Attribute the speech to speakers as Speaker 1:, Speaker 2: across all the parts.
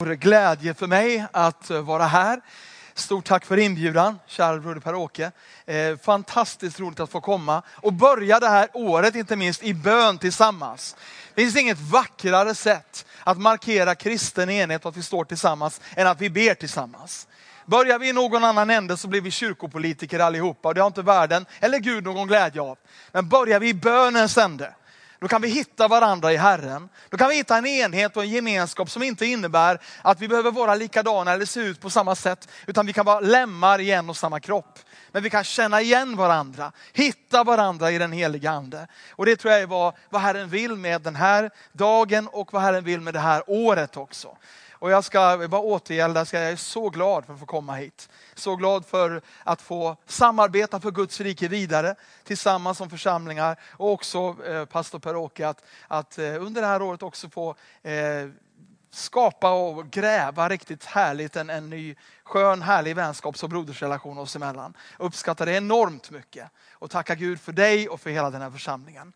Speaker 1: Stor glädje för mig att eh, vara här. Stort tack för inbjudan, kära broder Per-Åke. Eh, fantastiskt roligt att få komma och börja det här året, inte minst i bön tillsammans. Det finns inget vackrare sätt att markera kristen enhet och att vi står tillsammans än att vi ber tillsammans. Börjar vi i någon annan ände så blir vi kyrkopolitiker allihopa och det har inte världen eller Gud någon glädje av. Men börjar vi i bönens ände då kan vi hitta varandra i Herren. Då kan vi hitta en enhet och en gemenskap som inte innebär att vi behöver vara likadana eller se ut på samma sätt, utan vi kan vara lemmar i en och samma kropp. Men vi kan känna igen varandra, hitta varandra i den heliga Ande. Och det tror jag är vad, vad Herren vill med den här dagen och vad Herren vill med det här året också. Och jag ska bara återgälda, jag är så glad för att få komma hit. Så glad för att få samarbeta för Guds rike vidare tillsammans som församlingar. Och också eh, pastor Per-Åke, att, att eh, under det här året också få eh, skapa och gräva riktigt härligt en, en ny skön härlig vänskaps och brodersrelation oss emellan. Uppskattar det enormt mycket och tacka Gud för dig och för hela den här församlingen.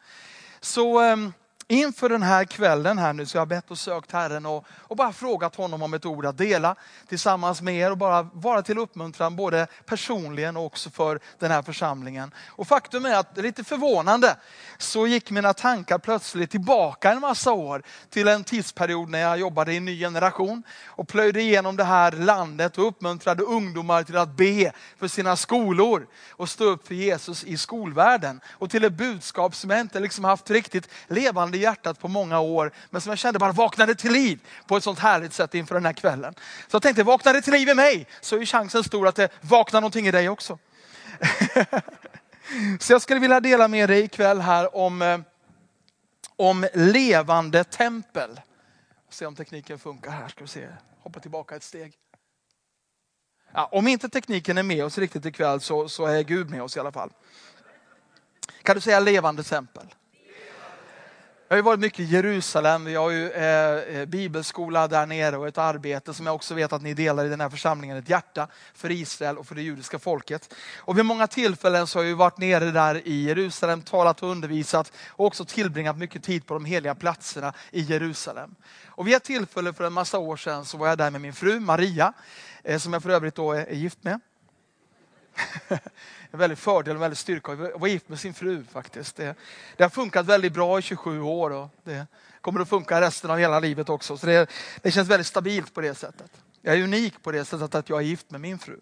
Speaker 1: Så ehm, inför den här kvällen här nu så har jag bett och sökt Herren och, och, bara frågat honom om ett ord att dela tillsammans med er och bara vara till uppmuntran både personligen och också för den här församlingen. Och faktum är att, lite förvånande, så gick mina tankar plötsligt tillbaka en massa år till en tidsperiod när jag jobbade i en ny generation och plöjde igenom det här landet och uppmuntrade ungdomar till att be för sina skolor och stå upp för Jesus i skolvärlden. Och till ett budskap som jag inte liksom haft riktigt levande hjärtat på många år, men som jag kände bara vaknade till liv på ett sånt härligt sätt inför den här kvällen. Så jag tänkte, vaknar det till liv i mig så är chansen stor att det vaknar någonting i dig också. så jag skulle vilja dela med dig ikväll här om, eh, om levande tempel. Se om tekniken funkar här, ska vi se. Hoppa tillbaka ett steg. Ja, om inte tekniken är med oss riktigt ikväll så, så är Gud med oss i alla fall. Kan du säga levande tempel? Jag har ju varit mycket i Jerusalem, vi har ju eh, eh, bibelskola där nere och ett arbete som jag också vet att ni delar i den här församlingen, ett hjärta för Israel och för det judiska folket. Och vid många tillfällen så har jag varit nere där i Jerusalem, talat och undervisat och också tillbringat mycket tid på de heliga platserna i Jerusalem. Och vid ett tillfälle för en massa år sedan så var jag där med min fru Maria, eh, som jag för övrigt då är, är gift med en väldig fördel och väldig styrka att vara gift med sin fru faktiskt. Det, det, har funkat väldigt bra i 27 år och det kommer att funka resten av hela livet också. Så det, det känns väldigt stabilt på det sättet. Jag är unik på det sättet att jag är gift med min fru.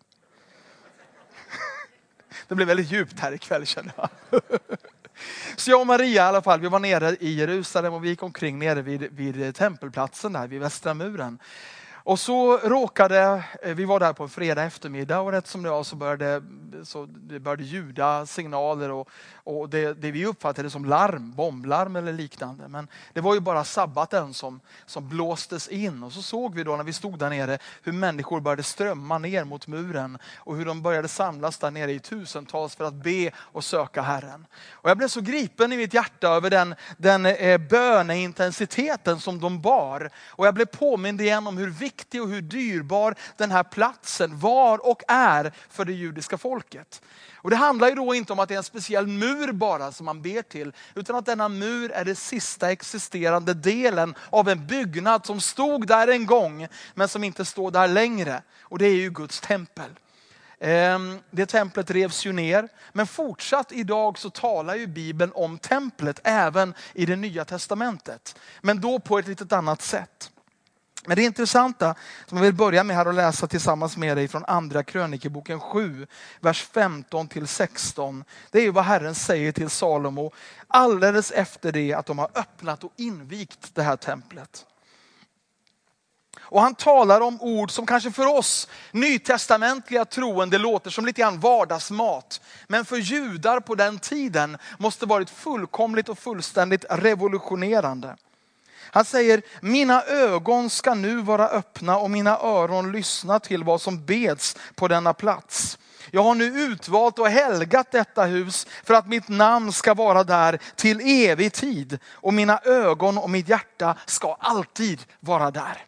Speaker 1: Det blev väldigt djupt här ikväll känner jag. Så jag och Maria i alla fall, vi var nere i Jerusalem och vi gick omkring nere vid, vid tempelplatsen där vid västra muren. Och så råkade, eh, vi var där på en fredag eftermiddag och rätt som det var så började, så det började ljuda signaler och, och det, det, vi uppfattade som larm, bomblarm eller liknande. Men det var ju bara sabbaten som, som blåstes in och så såg vi då när vi stod där nere hur människor började strömma ner mot muren och hur de började samlas där nere i tusentals för att be och söka Herren. Och jag blev så gripen i mitt hjärta över den, den eh, böneintensiteten som de bar. Och jag blev påmind igen om hur viktig och hur dyrbar den här platsen var och är för det judiska folket. Och Det handlar ju då inte om att det är en speciell mur bara som man ber till, utan att denna mur är den sista existerande delen av en byggnad som stod där en gång, men som inte står där längre. Och det är ju Guds tempel. Ehm, det templet revs ju ner, men fortsatt idag så talar ju Bibeln om templet även i det nya testamentet. Men då på ett litet annat sätt. Men det intressanta som jag vill börja med här och läsa tillsammans med dig från andra krönikeboken 7, vers 15 till 16. Det är vad Herren säger till Salomo alldeles efter det att de har öppnat och invigt det här templet. Och han talar om ord som kanske för oss nytestamentliga troende låter som lite grann vardagsmat. Men för judar på den tiden måste varit fullkomligt och fullständigt revolutionerande. Han säger, mina ögon ska nu vara öppna och mina öron lyssna till vad som beds på denna plats. Jag har nu utvalt och helgat detta hus för att mitt namn ska vara där till evig tid och mina ögon och mitt hjärta ska alltid vara där.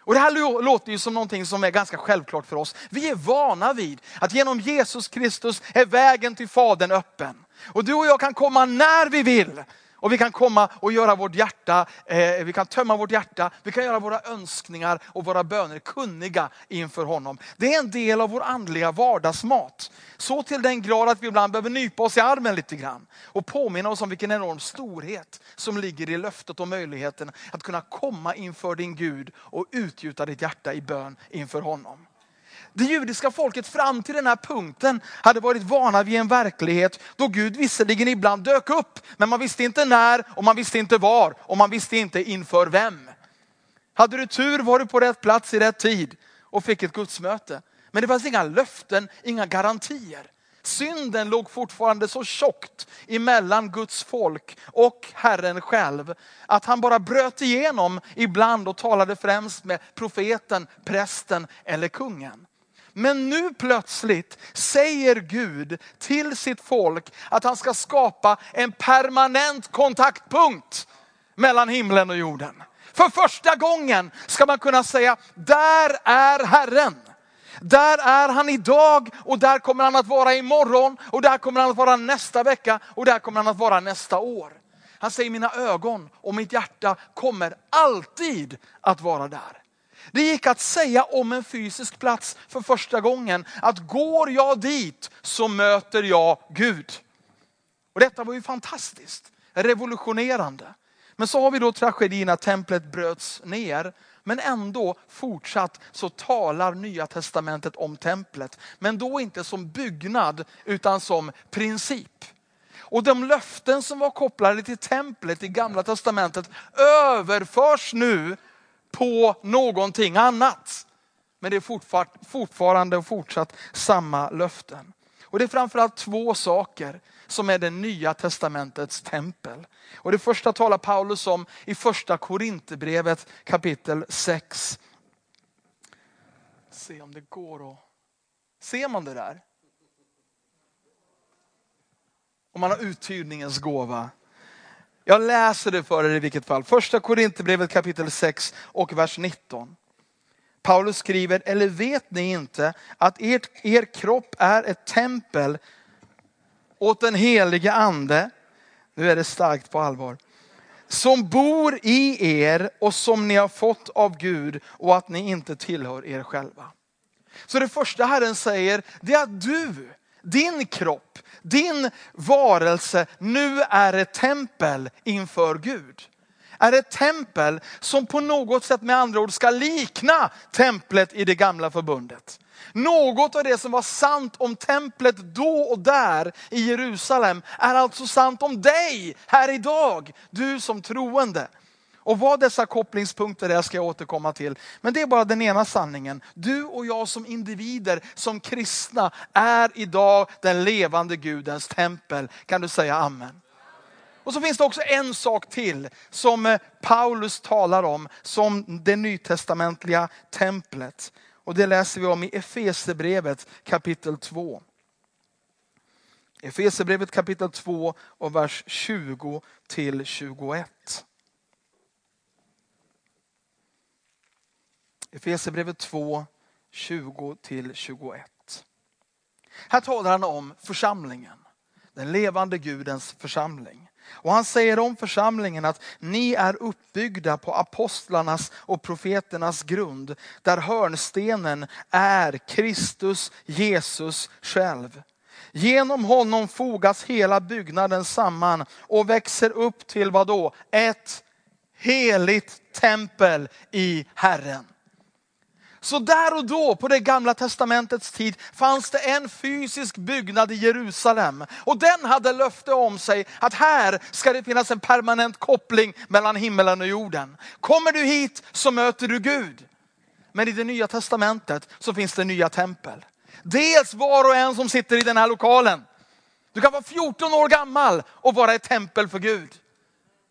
Speaker 1: Och Det här låter ju som någonting som är ganska självklart för oss. Vi är vana vid att genom Jesus Kristus är vägen till Fadern öppen. Och du och jag kan komma när vi vill och vi kan komma och göra vårt hjärta, eh, vi kan tömma vårt hjärta, vi kan göra våra önskningar och våra böner kunniga inför honom. Det är en del av vår andliga vardagsmat. Så till den grad att vi ibland behöver nypa oss i armen lite grann och påminna oss om vilken enorm storhet som ligger i löftet och möjligheten att kunna komma inför din Gud och utgjuta ditt hjärta i bön inför honom. Det judiska folket fram till den här punkten hade varit vana vid en verklighet då Gud visserligen ibland dök upp, men man visste inte när och man visste inte var och man visste inte inför vem. Hade du tur var du på rätt plats i rätt tid och fick ett gudsmöte. Men det fanns inga löften, inga garantier. Synden låg fortfarande så tjockt emellan Guds folk och Herren själv att han bara bröt igenom ibland och talade främst med profeten, prästen eller kungen. Men nu plötsligt säger Gud till sitt folk att han ska skapa en permanent kontaktpunkt mellan himlen och jorden. För första gången ska man kunna säga, där är Herren. Där är han idag och där kommer han att vara imorgon och där kommer han att vara nästa vecka och där kommer han att vara nästa år. Han säger mina ögon och mitt hjärta kommer alltid att vara där. Det gick att säga om en fysisk plats för första gången att går jag dit så möter jag Gud. Och detta var ju fantastiskt, revolutionerande. Men så har vi då tragedin att templet bröts ner. Men ändå fortsatt så talar nya testamentet om templet. Men då inte som byggnad utan som princip. Och de löften som var kopplade till templet i gamla testamentet överförs nu på någonting annat. Men det är fortfarande och fortsatt samma löften. Och det är framförallt två saker som är det nya testamentets tempel. Och det första talar Paulus om i första Korinthierbrevet kapitel 6. Se om det går att... Ser man det där? Om man har uttydningens gåva. Jag läser det för er i vilket fall. Första Korinthierbrevet kapitel 6 och vers 19. Paulus skriver, eller vet ni inte att er, er kropp är ett tempel åt den helige ande, nu är det starkt på allvar, som bor i er och som ni har fått av Gud och att ni inte tillhör er själva. Så det första Herren säger, det är att du, din kropp, din varelse nu är ett tempel inför Gud. Är ett tempel som på något sätt med andra ord ska likna templet i det gamla förbundet. Något av det som var sant om templet då och där i Jerusalem är alltså sant om dig här idag, du som troende. Och vad dessa kopplingspunkter är ska jag återkomma till. Men det är bara den ena sanningen. Du och jag som individer, som kristna, är idag den levande Gudens tempel. Kan du säga amen? Och så finns det också en sak till som eh, Paulus talar om som det nytestamentliga templet. Och det läser vi om i Efesebrevet kapitel 2. Efesebrevet kapitel 2 och vers 20 till 21. Efesierbrevet 2, 20-21. Här talar han om församlingen, den levande Gudens församling. Och han säger om församlingen att ni är uppbyggda på apostlarnas och profeternas grund, där hörnstenen är Kristus Jesus själv. Genom honom fogas hela byggnaden samman och växer upp till vad då? Ett heligt tempel i Herren. Så där och då på det gamla testamentets tid fanns det en fysisk byggnad i Jerusalem. Och den hade löfte om sig att här ska det finnas en permanent koppling mellan himmelen och jorden. Kommer du hit så möter du Gud. Men i det nya testamentet så finns det nya tempel. Dels var och en som sitter i den här lokalen. Du kan vara 14 år gammal och vara ett tempel för Gud.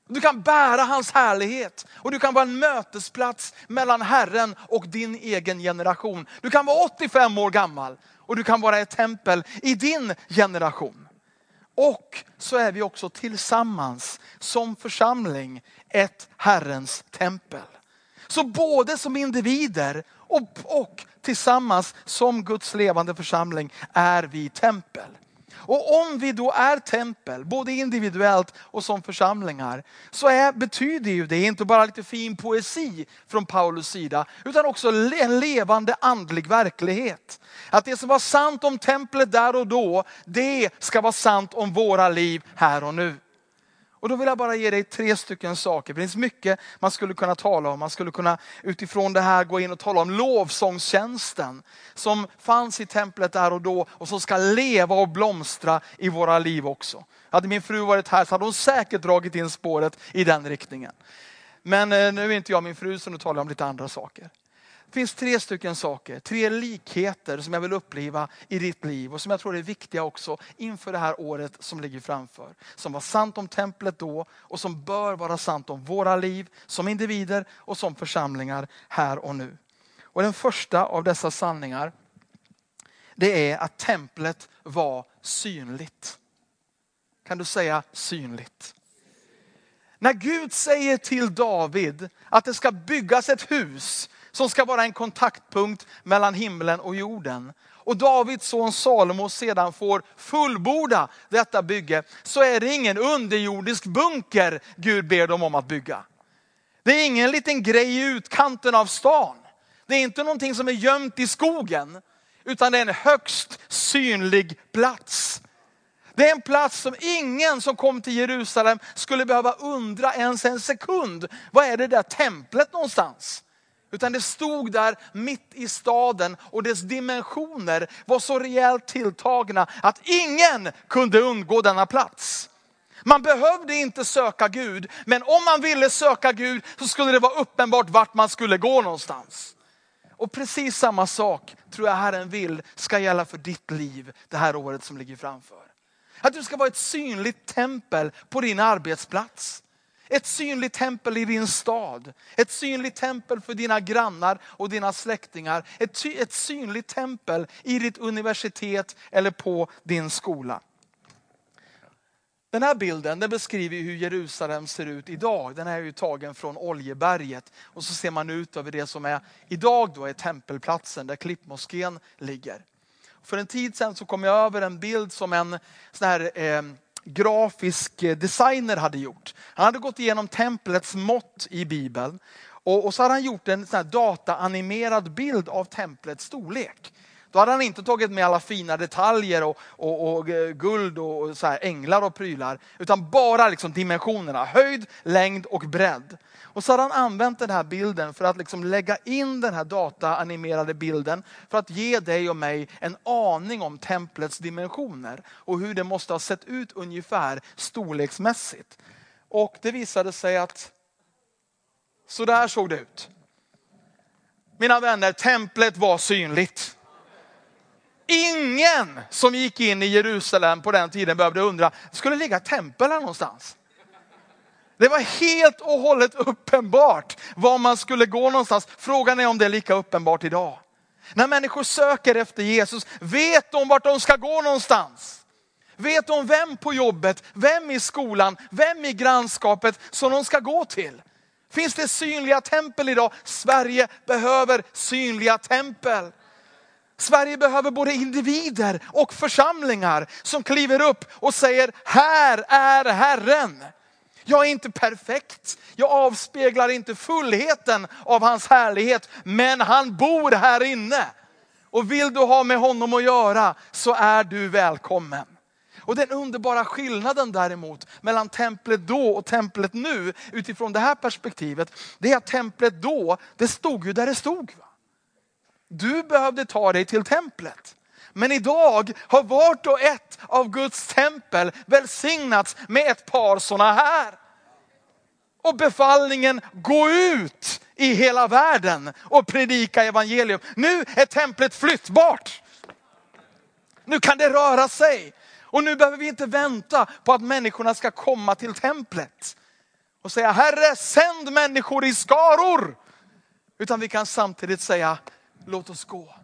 Speaker 1: Du kan bära hans härlighet och du kan vara en mötesplats mellan Herren och din egen generation. Du kan vara 85 år gammal och du kan vara ett tempel i din generation. Och så är vi också tillsammans som församling ett Herrens tempel. Så både som individer och, och tillsammans som Guds levande församling är vi tempel. Och om vi då är tempel, både individuellt och som församlingar, så är, betyder ju det inte bara lite fin poesi från Paulus sida, utan också en levande andlig verklighet. Att det som var sant om templet där och då, det ska vara sant om våra liv här och nu. Och då vill jag bara ge dig tre stycken saker. Det finns mycket man skulle kunna tala om. Man skulle kunna utifrån det här gå in och tala om lovsångstjänsten som fanns i templet där och då och som ska leva och blomstra i våra liv också. Hade min fru varit här så hade hon säkert dragit in spåret i den riktningen. Men eh, nu är inte jag min fru så nu talar jag om lite andra saker. Det finns tre stycken saker, tre likheter som jag vill uppleva i ditt liv och som jag tror är viktiga också inför det här året som ligger framför. Som var sant om templet då och som bör vara sant om våra liv som individer och som församlingar här och nu. Och den första av dessa sanningar det är att templet var synligt. Kan du säga synligt? När Gud säger till David att det ska byggas ett hus som ska vara en kontaktpunkt mellan himlen och jorden. Och Davids son Salomo sedan får fullborda detta bygge, så är det ingen underjordisk bunker Gud ber dem om att bygga. Det är ingen liten grej i utkanten av stan. Det är inte någonting som är gömt i skogen, utan det är en högst synlig plats. Det är en plats som ingen som kom till Jerusalem skulle behöva undra ens en sekund. Vad är det där templet någonstans? Utan det stod där mitt i staden och dess dimensioner var så rejält tilltagna att ingen kunde undgå denna plats. Man behövde inte söka Gud, men om man ville söka Gud så skulle det vara uppenbart vart man skulle gå någonstans. Och precis samma sak tror jag Herren vill ska gälla för ditt liv det här året som ligger framför. Att du ska vara ett synligt tempel på din arbetsplats. Ett synligt tempel i din stad. Ett synligt tempel för dina grannar och dina släktingar. Ett, ett synligt tempel i ditt universitet eller på din skola. Den här bilden den beskriver hur Jerusalem ser ut idag. Den är ju tagen från Oljeberget. Och så ser man ut över det som är idag då är tempelplatsen där Klippmoskén ligger. För en tid sedan så kom jag över en bild som en sån här eh, grafisk eh, designer hade gjort. Han hade gått igenom templets mått i Bibeln och, och så hade han gjort en sån dataanimerad bild av templets storlek. Då hade han inte tagit med alla fina detaljer och, och, och eh, guld och så änglar och prylar. Utan bara liksom dimensionerna, höjd, längd och bredd. Och så hade han använt den här bilden för att liksom lägga in den här dataanimerade bilden för att ge dig och mig en aning om templets dimensioner och hur det måste ha sett ut ungefär storleksmässigt. Och det visade sig att så där såg det ut. Mina vänner, templet var synligt. Ingen som gick in i Jerusalem på den tiden behövde undra, skulle det ligga tempel här någonstans? Det var helt och hållet uppenbart var man skulle gå någonstans. Frågan är om det är lika uppenbart idag. När människor söker efter Jesus, vet de vart de ska gå någonstans? Vet de vem på jobbet, vem i skolan, vem i grannskapet som de ska gå till? Finns det synliga tempel idag? Sverige behöver synliga tempel. Sverige behöver både individer och församlingar som kliver upp och säger, här är Herren. Jag är inte perfekt, jag avspeglar inte fullheten av hans härlighet, men han bor här inne. Och vill du ha med honom att göra så är du välkommen. Och den underbara skillnaden däremot mellan templet då och templet nu utifrån det här perspektivet, det är att templet då, det stod ju där det stod. Du behövde ta dig till templet. Men idag har vart och ett av Guds tempel välsignats med ett par sådana här. Och befallningen, gå ut i hela världen och predika evangelium. Nu är templet flyttbart. Nu kan det röra sig. Och nu behöver vi inte vänta på att människorna ska komma till templet och säga, Herre sänd människor i skaror. Utan vi kan samtidigt säga, låt oss gå.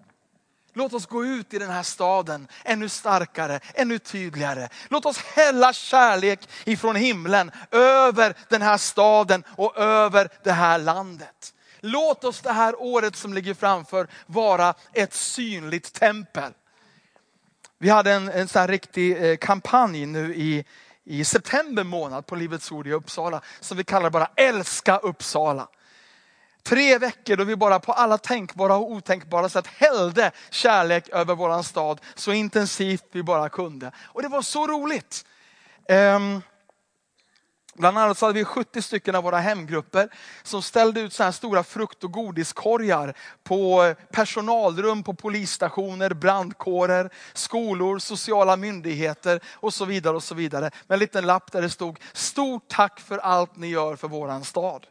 Speaker 1: Låt oss gå ut i den här staden ännu starkare, ännu tydligare. Låt oss hälla kärlek ifrån himlen över den här staden och över det här landet. Låt oss det här året som ligger framför vara ett synligt tempel. Vi hade en, en sån här riktig eh, kampanj nu i, i september månad på Livets Ord i Uppsala som vi kallar bara Älska Uppsala. Tre veckor då vi bara på alla tänkbara och otänkbara sätt hällde kärlek över våran stad så intensivt vi bara kunde. Och det var så roligt. Um, Bland annat så hade vi 70 stycken av våra hemgrupper som ställde ut så här stora frukt och godiskorgar på eh, personalrum på polisstationer, brandkårer, skolor, sociala myndigheter och så vidare. och så vidare. Med en liten lapp där det stod, stort tack för allt ni gör för våran stad.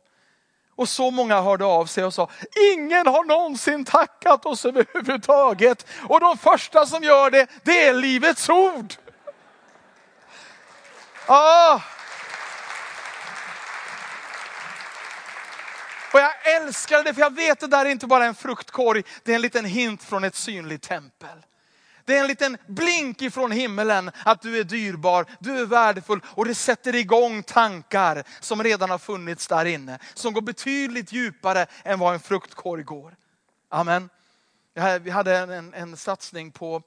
Speaker 1: Och så många hörde av sig och sa, ingen har någonsin tackat oss överhuvudtaget. Och de första som gör det, det är Livets Ord. Ah. Och jag älskar det för jag vet att det där är inte bara en fruktkorg, det är en liten hint från ett synligt tempel. Det är en liten blink ifrån himmelen att du är dyrbar, du är värdefull och det sätter igång tankar som redan har funnits där inne. Som går betydligt djupare än vad en fruktkorg går. Amen. Vi hade en, en satsning på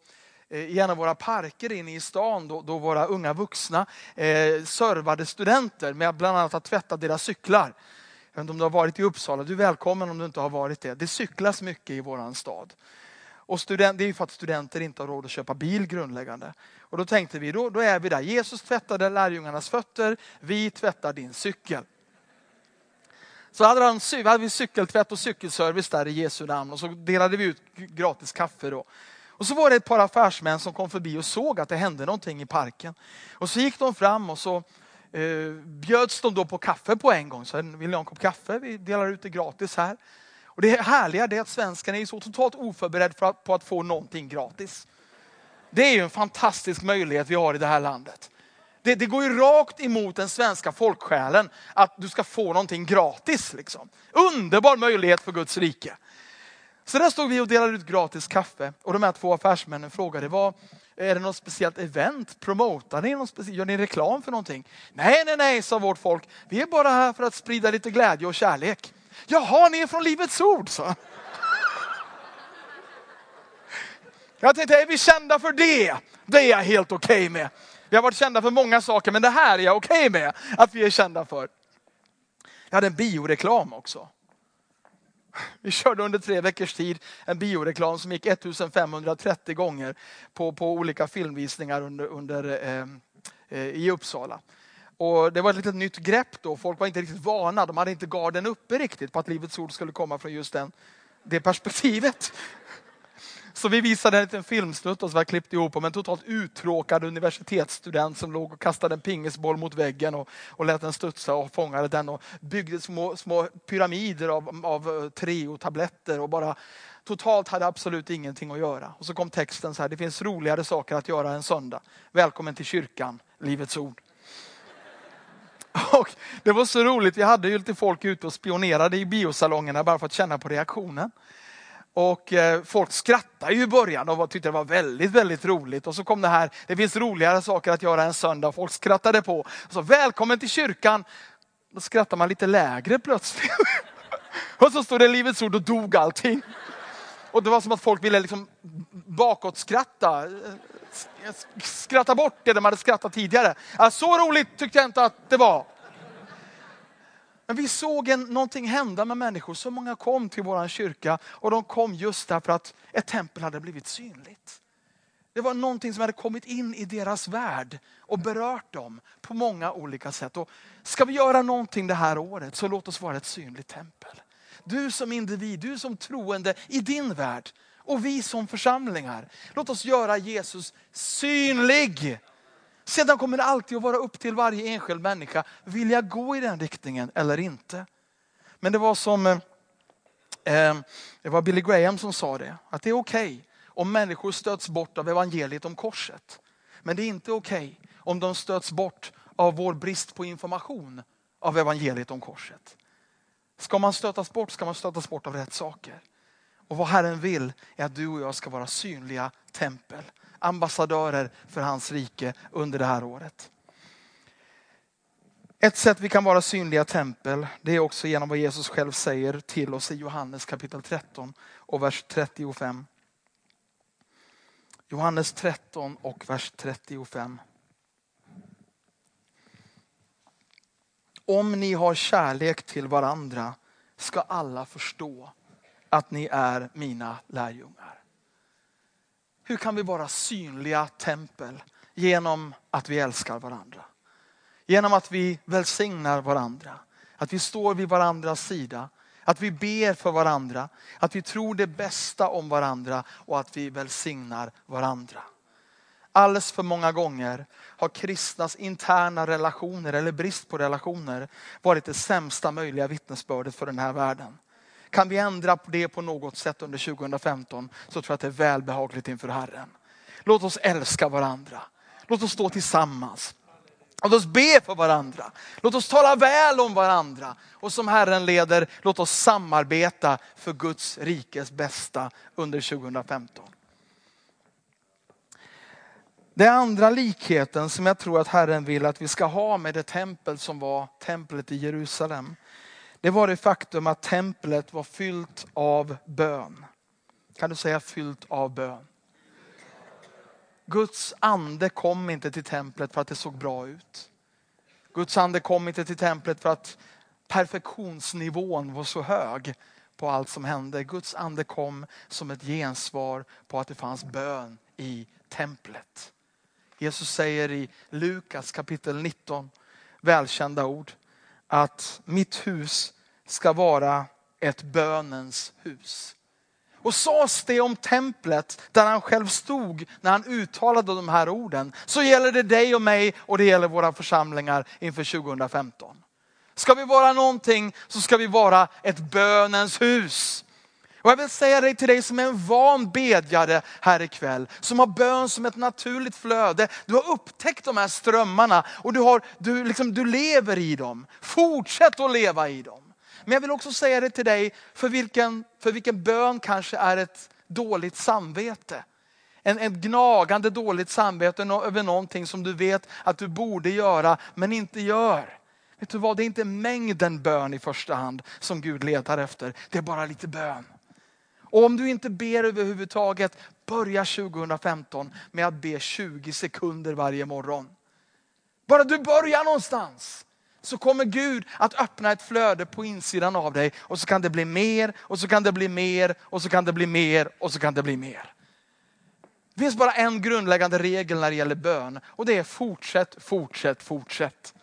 Speaker 1: eh, i en av våra parker inne i stan då, då våra unga vuxna eh, servade studenter med bland annat att tvätta deras cyklar. Jag vet inte om du har varit i Uppsala, du är välkommen om du inte har varit det. Det cyklas mycket i våran stad. Och student, det är ju för att studenter inte har råd att köpa bil grundläggande. Och då tänkte vi, då, då är vi där. Jesus tvättade lärjungarnas fötter, vi tvättar din cykel. Så hade, han, hade vi cykeltvätt och cykelservice där i Jesu namn och så delade vi ut gratis kaffe då. Och så var det ett par affärsmän som kom förbi och såg att det hände någonting i parken. Och så gick de fram och så eh, bjöds de då på kaffe på en gång. Så vill ni ha en kopp kaffe? Vi delar ut det gratis här. Och det härliga är att svenskarna är så totalt oförberedd att, på att få någonting gratis. Det är ju en fantastisk möjlighet vi har i det här landet. Det, det, går ju rakt emot den svenska folksjälen att du ska få någonting gratis. Liksom. Underbar möjlighet för Guds rike. Så där stod vi och delade ut gratis kaffe och de här två affärsmännen frågade, vad, är det något speciellt event? Promotar ni något speciellt? Gör ni reklam för någonting? Nej, nej, nej, sa vårt folk. Vi är bara här för att sprida lite glädje och kärlek. Jaha, ni är från Livets Ord, så. Jag tänkte, är vi kända för det? Det är jag helt okej okay med. Vi har varit kända för många saker, men det här är jag okej okay med att vi är kända för. Jag hade en bioreklam också. Vi körde under tre veckors tid en bioreklam som gick 1530 gånger på, på olika filmvisningar under, under, eh, eh i Uppsala. Och det var ett litet nytt grepp då. Folk var inte riktigt vana. De hade inte garden uppe riktigt på att Livets Ord skulle komma från just den, det perspektivet. Så vi visade en liten filmsnutt som vi hade klippt ihop om en totalt uttråkad universitetsstudent som låg och kastade en pingisboll mot väggen och, och lät den studsa och fångade den och byggde små, små pyramider av, av eh, Treo-tabletter och bara totalt hade absolut ingenting att göra. Och så kom texten så här, det finns roligare saker att göra en söndag. Välkommen till kyrkan, Livets Ord. Och det var så roligt, vi hade ju lite folk ute och spionerade i biosalongerna bara för att känna på reaktionen. Och eh, folk skrattade ju i början och tyckte det var väldigt, väldigt roligt. Och så kom det här, det finns roligare saker att göra en söndag. Och folk skrattade på. Så välkommen till kyrkan. Då skrattar man lite lägre plötsligt. och så stod det Livets ord och dog allting. Och det var som att folk ville liksom bakåtskratta. Skratta bort det de hade skrattat tidigare. Så roligt tyckte jag inte att det var. Men vi såg en, någonting hända med människor. Så många kom till vår kyrka och de kom just därför att ett tempel hade blivit synligt. Det var någonting som hade kommit in i deras värld och berört dem på många olika sätt. Och ska vi göra någonting det här året så låt oss vara ett synligt tempel. Du som individ, du som troende i din värld och vi som församlingar. Låt oss göra Jesus synlig sedan kommer det alltid att vara upp till varje enskild människa. Vill jag gå i den riktningen eller inte? Men det var som eh, eh det var Billy Graham som sa det. Att det är okej okay om människor stöts bort av evangeliet om korset. Men det är inte okej okay om de stöts bort av vår brist på information av evangeliet om korset. Ska man stötas bort ska man stötas bort av rätt saker. Och vad Herren vill är att du och jag ska vara synliga tempel ambassadörer för hans rike under det här året. Ett sätt vi kan vara synliga tempel, det är också genom vad Jesus själv säger till oss i Johannes kapitel 13 och vers 35. Johannes 13 och vers 35. Om ni har kärlek till varandra ska alla förstå att ni är mina lärjungar. Hur kan vi vara synliga tempel? Genom att vi älskar varandra. Genom att vi välsignar varandra. Att vi står vid varandras sida. Att vi ber för varandra. Att vi tror det bästa om varandra och att vi välsignar varandra. Alldeles för många gånger har kristnas interna relationer eller brist på relationer varit det sämsta möjliga vittnesbördet för den här världen. Kan vi ändra på det på något sätt under 2015 så tror jag att det är välbehagligt inför Herren. Låt oss älska varandra. Låt oss stå tillsammans. Låt oss be för varandra. Låt oss tala väl om varandra. Och som Herren leder, låt oss samarbeta för Guds rikes bästa under 2015. Den andra likheten som jag tror att Herren vill att vi ska ha med det tempel som var templet i Jerusalem. Det var det faktum att templet var fyllt av bön. Kan du säga fyllt av bön? Guds ande kom inte till templet för att det såg bra ut. Guds ande kom inte till templet för att perfektionsnivån var så hög på allt som hände. Guds ande kom som ett gensvar på att det fanns bön i templet. Jesus säger i Lukas kapitel 19, välkända ord, att mitt hus ska vara ett bönens hus. Och sades det om templet där han själv stod när han uttalade de här orden, så gäller det dig och mig och det gäller våra församlingar inför 2015. Ska vi vara någonting så ska vi vara ett bönens hus. Och jag vill säga det till dig som är en van bedjare här ikväll, som har bön som ett naturligt flöde. Du har upptäckt de här strömmarna och du, har, du, liksom, du lever i dem. Fortsätt att leva i dem. Men jag vill också säga det till dig, för vilken, för vilken bön kanske är ett dåligt samvete. En, en gnagande dåligt samvete över någonting som du vet att du borde göra men inte gör. Vet du vad, det är inte mängden bön i första hand som Gud letar efter. Det är bara lite bön. Och om du inte ber överhuvudtaget, börja 2015 med att be 20 sekunder varje morgon. Bara du börjar någonstans så kommer Gud att öppna ett flöde på insidan av dig och så kan det bli mer och så kan det bli mer och så kan det bli mer och så kan det bli mer. Det finns bara en grundläggande regel när det gäller bön och det är fortsätt, fortsätt, fortsätt.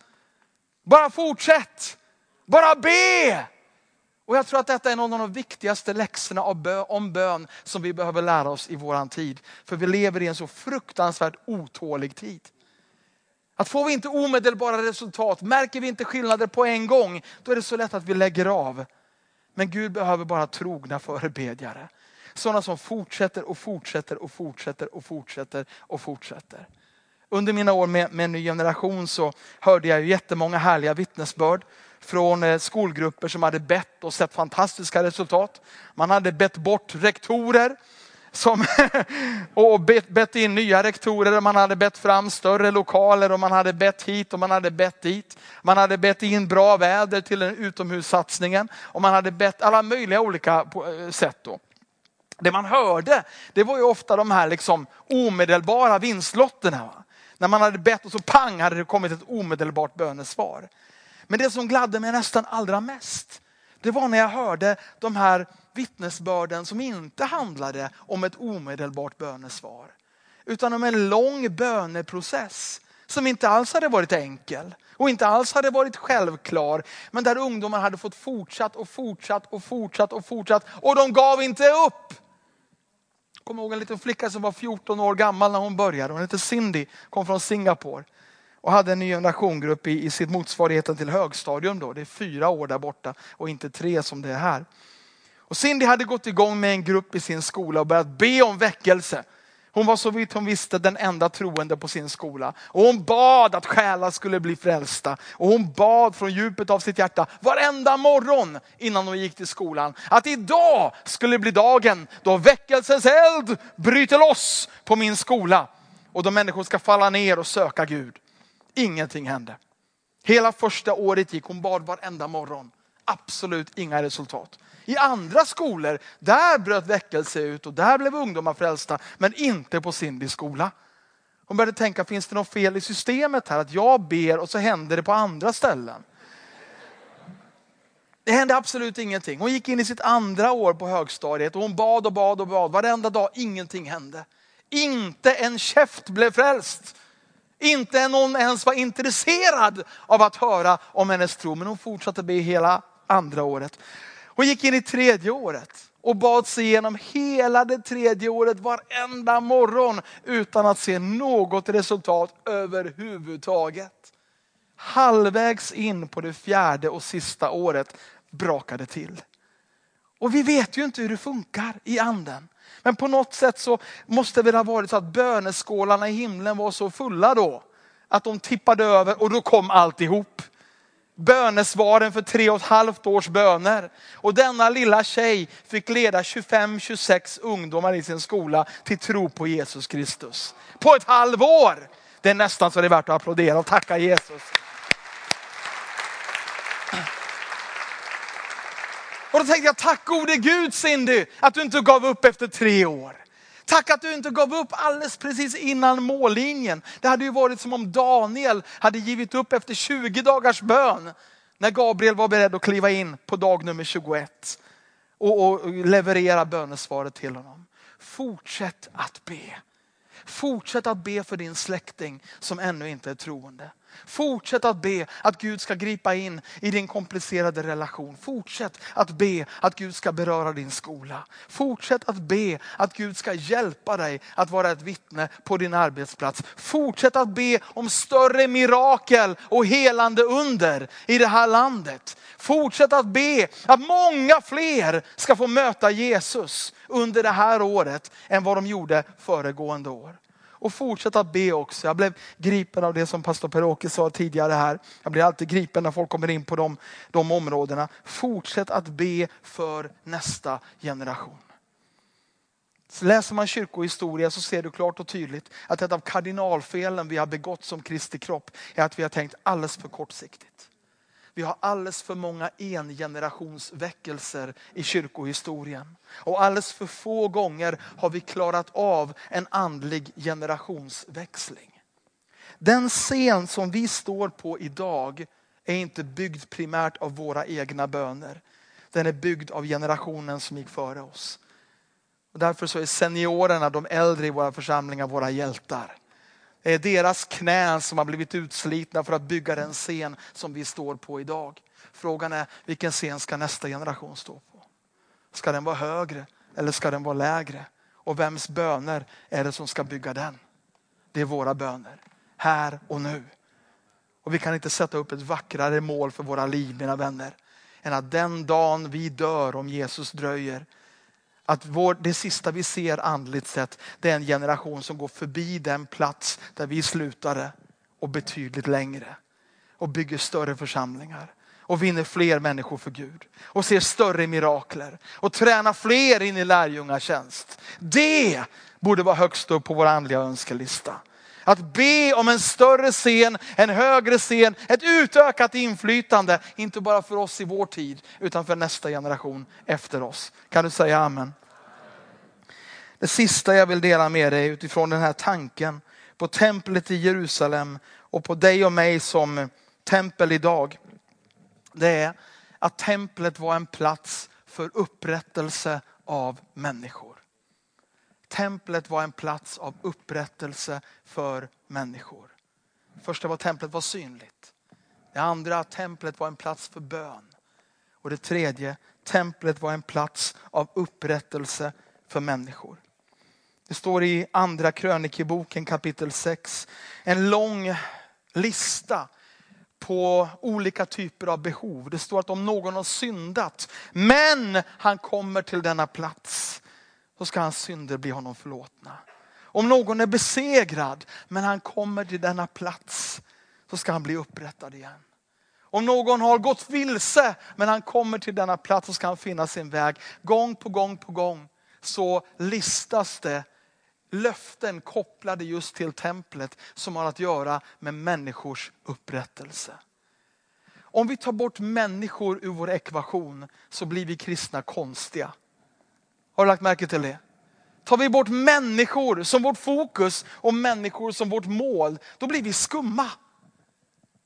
Speaker 1: Bara fortsätt! Bara be! Och jag tror att detta är någon av de viktigaste läxorna om bön som vi behöver lära oss i våran tid. För vi lever i en så fruktansvärt otålig tid. Att får vi inte omedelbara resultat, märker vi inte skillnader på en gång, då är det så lätt att vi lägger av. Men Gud behöver bara trogna förebedjare. Sådana som fortsätter och fortsätter och fortsätter och fortsätter och fortsätter. Under mina år med, med Ny Generation så hörde jag jättemånga härliga vittnesbörd från eh, skolgrupper som hade bett och sett fantastiska resultat. Man hade bett bort rektorer som, och bett, bett in nya rektorer, man hade bett fram större lokaler och man hade bett hit och man hade bett dit. Man hade bett in bra väder till den utomhussatsningen och man hade bett alla möjliga olika eh, sätt. Då. Det man hörde, det var ju ofta de här liksom omedelbara vinstlotterna. Va? När man hade bett och så pang hade det kommit ett omedelbart bönesvar. Men det som gladde mig nästan allra mest, det var när jag hörde de här vittnesbörden som inte handlade om ett omedelbart bönesvar. Utan om en lång böneprocess som inte alls hade varit enkel och inte alls hade varit självklar. Men där ungdomar hade fått fortsatt och fortsatt och fortsatt och fortsatt och de gav inte upp. Jag kommer ihåg en liten flicka som var 14 år gammal när hon började. Hon hette Cindy, kom från Singapore och hade en ny generationgrupp i, i sitt motsvarigheten till högstadium. Då. Det är fyra år där borta och inte tre som det är här. Och Cindy hade gått igång med en grupp i sin skola och börjat be om väckelse. Hon var så vitt hon visste den enda troende på sin skola. Och hon bad att själar skulle bli frälsta. Och hon bad från djupet av sitt hjärta varenda morgon innan hon gick till skolan. Att idag skulle bli dagen då väckelsens eld bryter loss på min skola. Och då människor ska falla ner och söka Gud. Ingenting hände. Hela första året gick hon bad varenda morgon. absolut inga resultat. I andra skolor, där bröt väckelse ut och där blev ungdomar frälsta, men inte på Cindy skola. Hon började tänka, finns det något fel i systemet här? Att jag ber och så händer det på andra ställen. Det hände absolut ingenting. Hon gick in i sitt andra år på högstadiet och hon bad och bad och bad. Varenda dag, ingenting hände. Inte en käft blev frälst. Inte någon ens var intresserad av att höra om hennes tro. Men hon fortsatte be hela andra året. Hon gick in i tredje året och bad sig igenom hela det tredje året varenda morgon utan att se något resultat överhuvudtaget. Halvvägs in på det fjärde och sista året brakade till. Och vi vet ju inte hur det funkar i anden. Men på något sätt så måste det ha varit så att böneskålarna i himlen var så fulla då. Att de tippade över och då kom alltihop bönesvaren för tre och ett halvt års böner. Och denna lilla tjej fick leda 25-26 ungdomar i sin skola till tro på Jesus Kristus. På ett halvår! Det är nästan så det är värt att applådera och tacka Jesus. Och då tänkte jag, tack gode Gud Cindy, att du inte gav upp efter tre år. Tack att du inte gav upp alldeles precis innan mållinjen. Det hade ju varit som om Daniel hade givit upp efter 20 dagars bön. När Gabriel var beredd att kliva in på dag nummer 21 och, och leverera bönesvaret till honom. Fortsätt att be. Fortsätt att be för din släkting som ännu inte är troende. Fortsätt att be att Gud ska gripa in i din komplicerade relation. Fortsätt att be att Gud ska beröra din skola. Fortsätt att be att Gud ska hjälpa dig att vara ett vittne på din arbetsplats. Fortsätt att be om större mirakel och helande under i det här landet. Fortsätt att be att många fler ska få möta Jesus under det här året än vad de gjorde föregående år och fortsätta att be också. Jag blev gripen av det som pastor Per-Åke sa tidigare här. Jag blir alltid gripen när folk kommer in på de, de områdena. Fortsätt att be för nästa generation. Så läser man kyrkohistoria så ser du klart och tydligt att ett av kardinalfelen vi har begått som Kristi kropp är att vi har tänkt alldeles för kortsiktigt. Vi har alldeles för många engenerationsväckelser i kyrkohistorien. Och alldeles för få gånger har vi klarat av en andlig generationsväxling. Den scen som vi står på idag är inte byggd primärt av våra egna böner. Den är byggd av generationen som gick före oss. Och därför så är seniorerna, de äldre i våra församlingar, våra hjältar. Det är deras knän som har blivit utslitna för att bygga den scen som vi står på idag. Frågan är vilken scen ska nästa generation stå på? Ska den vara högre eller ska den vara lägre? Och vems böner är det som ska bygga den? Det är våra böner, här och nu. Och vi kan inte sätta upp ett vackrare mål för våra liv, mina vänner, än att den dagen vi dör, om Jesus dröjer, att vår, det sista vi ser andligt sett, det är en generation som går förbi den plats där vi slutade och betydligt längre. Och bygger större församlingar. Och vinner fler människor för Gud. Och ser större mirakler. Och tränar fler in i lärjungatjänst. Det borde vara högst upp på vår andliga önskelista. Att be om en större scen, en högre scen, ett utökat inflytande. Inte bara för oss i vår tid, utan för nästa generation efter oss. Kan du säga amen? Det sista jag vill dela med dig utifrån den här tanken på templet i Jerusalem och på dig och mig som tempel idag. Det är att templet var en plats för upprättelse av människor. Templet var en plats av upprättelse för människor. Första var templet var synligt. Det andra templet var en plats för bön. Och det tredje, templet var en plats av upprättelse för människor. Det står i andra krönikeboken kapitel 6. En lång lista på olika typer av behov. Det står att om någon har syndat, men han kommer till denna plats, så ska hans synder bli honom förlåtna. Om någon är besegrad, men han kommer till denna plats, så ska han bli upprättad igen. Om någon har gått vilse, men han kommer till denna plats, så ska han finna sin väg. Gång på gång på gång så listas det löften kopplade just till templet som har att göra med människors upprättelse. Om vi tar bort människor ur vår ekvation så blir vi kristna konstiga. Har du lagt märke till det? Tar vi bort människor som vårt fokus och människor som vårt mål, då blir vi skumma.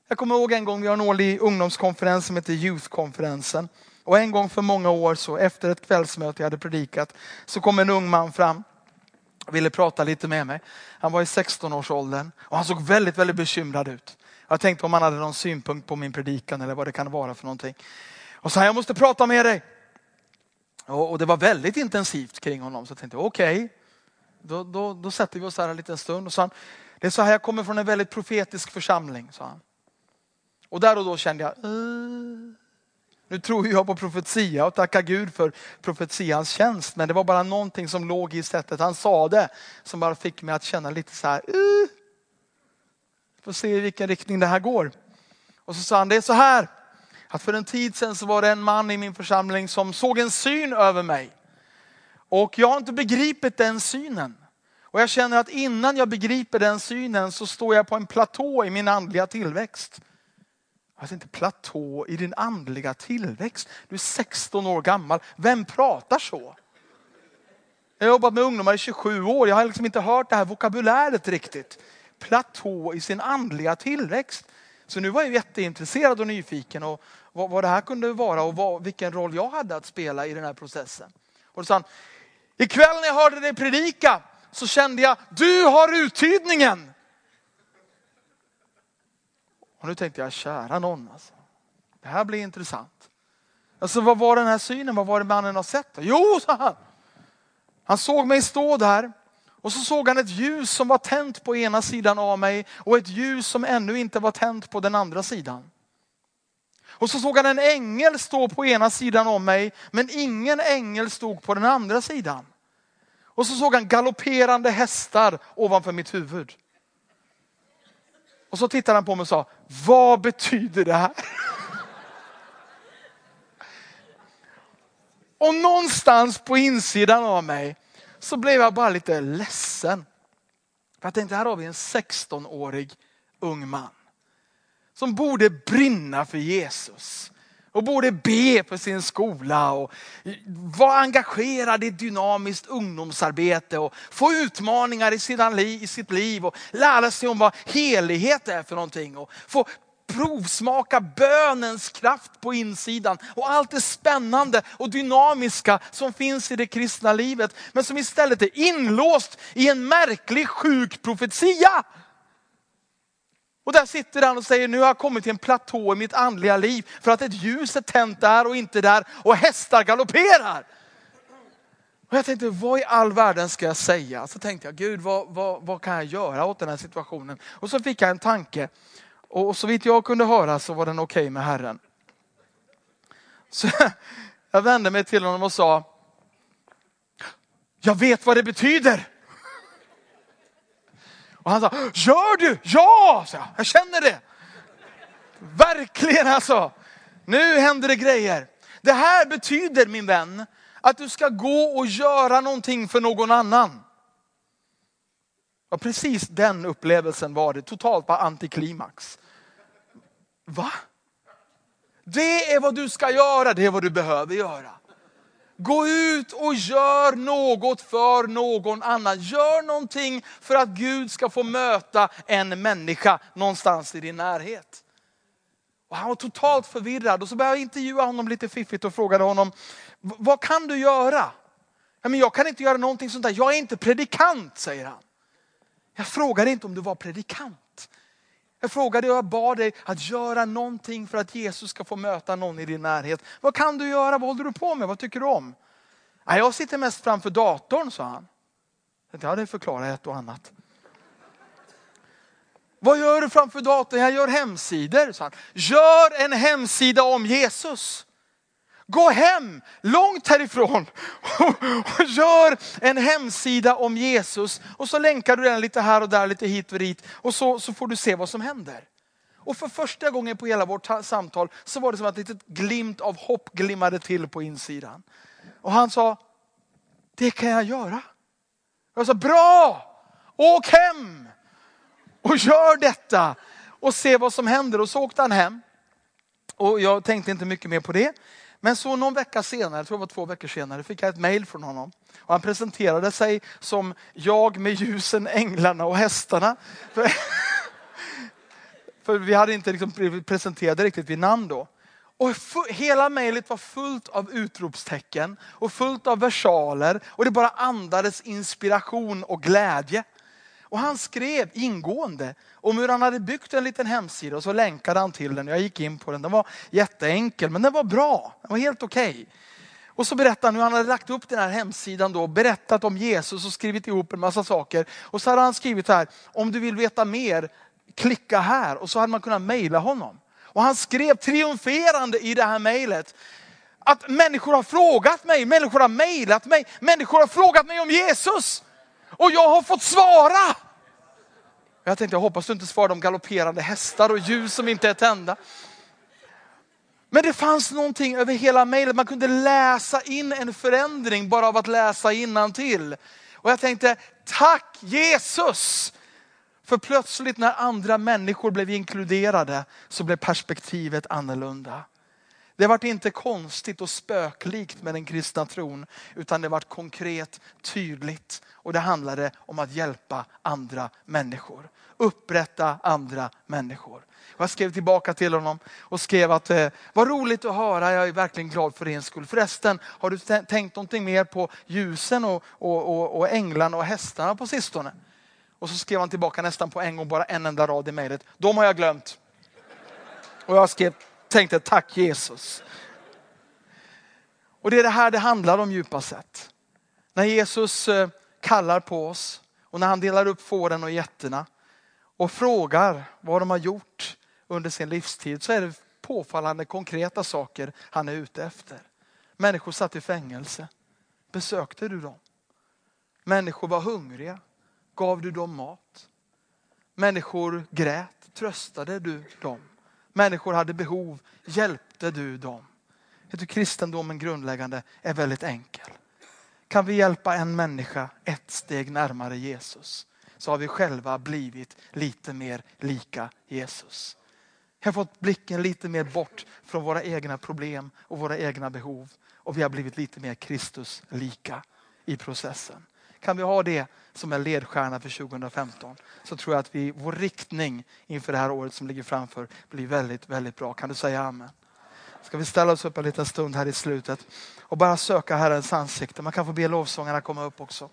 Speaker 1: Jag kommer ihåg en gång, vi har en årlig ungdomskonferens som heter Youth-konferensen. Och en gång för många år så, efter ett kvällsmöte jag hade predikat, så kom en ung man fram och ville prata lite med mig. Han var i 16-årsåldern och han såg väldigt, väldigt bekymrad ut. Jag tänkte om han hade någon synpunkt på min predikan eller vad det kan vara för någonting. Och sa, jag måste prata med dig. Och, det var väldigt intensivt kring honom. Så jag tänkte, okej, okay. då, då, då sätter vi oss här en liten stund. Och sa han, det är så här, jag kommer från en väldigt profetisk församling, sa han. Och där och då kände jag, uh. nu tror jag på profetia och tackar Gud för profetians tjänst. Men det var bara någonting som låg i sättet han sa det som bara fick mig att känna lite så här, uh. får se i vilken riktning det här går. Och så sa han, det är så här, att för en tid sedan så var det en man i min församling som såg en syn över mig. Och jag har inte begripit den synen. Och jag känner att innan jag begriper den synen så står jag på en platå i min andliga tillväxt. Alltså inte platå i din andliga tillväxt. Du är 16 år gammal. Vem pratar så? Jag har jobbat med ungdomar i 27 år. Jag har liksom inte hört det här vokabuläret riktigt. Platå i sin andliga tillväxt. Så nu var jag jätteintresserad och nyfiken och vad, vad det här kunde vara och vad, vilken roll jag hade att spela i den här processen. Och då sa han, ikväll när jag hörde dig predika så kände jag, du har uttydningen. Och nu tänkte jag, kära någon alltså. Det här blir intressant. Alltså vad var den här synen? Vad var det mannen har sett? Jo, sa han. Han såg mig stå där och så såg han ett ljus som var tänt på ena sidan av mig och ett ljus som ännu inte var tänt på den andra sidan. Och så såg han en ängel stå på ena sidan om mig, men ingen ängel stod på den andra sidan. Och så såg han galopperande hästar ovanför mitt huvud. Och så tittade han på mig och sa, vad betyder det här? Och någonstans på insidan av mig så blev jag bara lite ledsen. För jag tänkte, här har vi en 16-årig ung man som borde brinna för Jesus och borde be för sin skola och vara engagerad i dynamiskt ungdomsarbete och få utmaningar i, sitt liv och lära sig om vad helighet är för någonting och få provsmaka bönens kraft på insidan och allt det spännande och dynamiska som finns i det kristna livet. Men som istället är inlåst i en märklig sjuk profetia. Och där sitter han och säger, nu har jag kommit till en platå i mitt andliga liv för att ett ljus är tänt där och inte där och hästar galopperar. Och jag tänkte, vad i all världen ska jag säga? Så tänkte jag, Gud vad, vad, vad kan jag göra åt den här situationen? Och så fick jag en tanke. Och så vitt jag kunde höra så var den okej okay med Herren. Så jag vände mig till honom och sa, jag vet vad det betyder. Och han sa, gör du? Ja, så jag. jag känner det. Verkligen alltså. Nu händer det grejer. Det här betyder min vän, att du ska gå och göra någonting för någon annan. Och precis den upplevelsen var det, totalt bara antiklimax. Va? Det är vad du ska göra, det är vad du behöver göra. Gå ut och gör något för någon annan. Gör någonting för att Gud ska få möta en människa någonstans i din närhet. Och han var totalt förvirrad och så började jag intervjua honom lite fiffigt och frågade honom, vad kan du göra? Ja, men jag kan inte göra någonting sånt där, jag är inte predikant, säger han. Jag frågade inte om du var predikant. Jag frågade och jag bad dig att göra någonting för att Jesus ska få möta någon i din närhet. Vad kan du göra? Vad håller du på med? Vad tycker du om? Jag sitter mest framför datorn, sa han. Ja, det förklarar ett och annat. Vad gör du framför datorn? Jag gör hemsidor, sa han. Gör en hemsida om Jesus. Gå hem, långt härifrån och gör en hemsida om Jesus. Och så länkar du den lite här och där, lite hit och dit. Och så, så får du se vad som händer. Och för första gången på hela vårt samtal så var det som att ett litet glimt av hopp glimmade till på insidan. Och han sa, det kan jag göra. Jag sa, bra! Åk hem och gör detta och se vad som händer. Och så åkte han hem. Och jag tänkte inte mycket mer på det. Men så någon vecka senare, jag tror det var två veckor senare, fick jag ett mail från honom. Och han presenterade sig som jag med ljusen, änglarna och hästarna. För, för vi hade inte liksom blivit presenterade riktigt vid namn då. Och hela mejlet var fullt av utropstecken och fullt av versaler och det bara andades inspiration och glädje. Och han skrev ingående om hur han hade byggt en liten hemsida och så länkade han till den. Jag gick in på den. Den var jätteenkel men den var bra. Den var helt okej. Okay. Och så berättade han hur han hade lagt upp den här hemsidan då, berättat om Jesus och skrivit ihop en massa saker. Och så hade han skrivit här, om du vill veta mer, klicka här. Och så hade man kunnat mejla honom. Och han skrev triumferande i det här mejlet att människor har frågat mig, människor har mejlat mig, människor har frågat mig om Jesus. Och jag har fått svara. Jag tänkte, jag hoppas du inte svarar om galopperande hästar och ljus som inte är tända. Men det fanns någonting över hela mejlet. Man kunde läsa in en förändring bara av att läsa till. Och jag tänkte, tack Jesus! För plötsligt när andra människor blev inkluderade så blev perspektivet annorlunda. Det vart inte konstigt och spöklikt med den kristna tron, utan det vart konkret, tydligt. Och det handlade om att hjälpa andra människor. Upprätta andra människor. Jag skrev tillbaka till honom och skrev att eh, vad roligt att höra, jag är verkligen glad för din skull. Förresten, har du tänkt någonting mer på ljusen och, och, och, och änglarna och hästarna på sistone? Och så skrev han tillbaka nästan på en gång, bara en enda rad i mejlet. De har jag glömt. Och jag skrev, tänkte tack Jesus. Och det är det här det handlar om djupast sett. När Jesus eh, kallar på oss och när han delar upp fåren och getterna och frågar vad de har gjort under sin livstid så är det påfallande konkreta saker han är ute efter. Människor satt i fängelse. Besökte du dem? Människor var hungriga. Gav du dem mat? Människor grät. Tröstade du dem? Människor hade behov. Hjälpte du dem? Jag tycker kristendomen grundläggande är väldigt enkel. Kan vi hjälpa en människa ett steg närmare Jesus så har vi själva blivit lite mer lika Jesus. Vi har fått blicken lite mer bort från våra egna problem och våra egna behov och vi har blivit lite mer Kristus lika i processen. Kan vi ha det som en ledstjärna för 2015 så tror jag att vi, vår riktning inför det här året som ligger framför blir väldigt, väldigt bra. Kan du säga amen? Ska vi ställa oss upp en liten stund här i slutet och bara söka Herrens ansikte. Man kan få be lovsångarna komma upp också.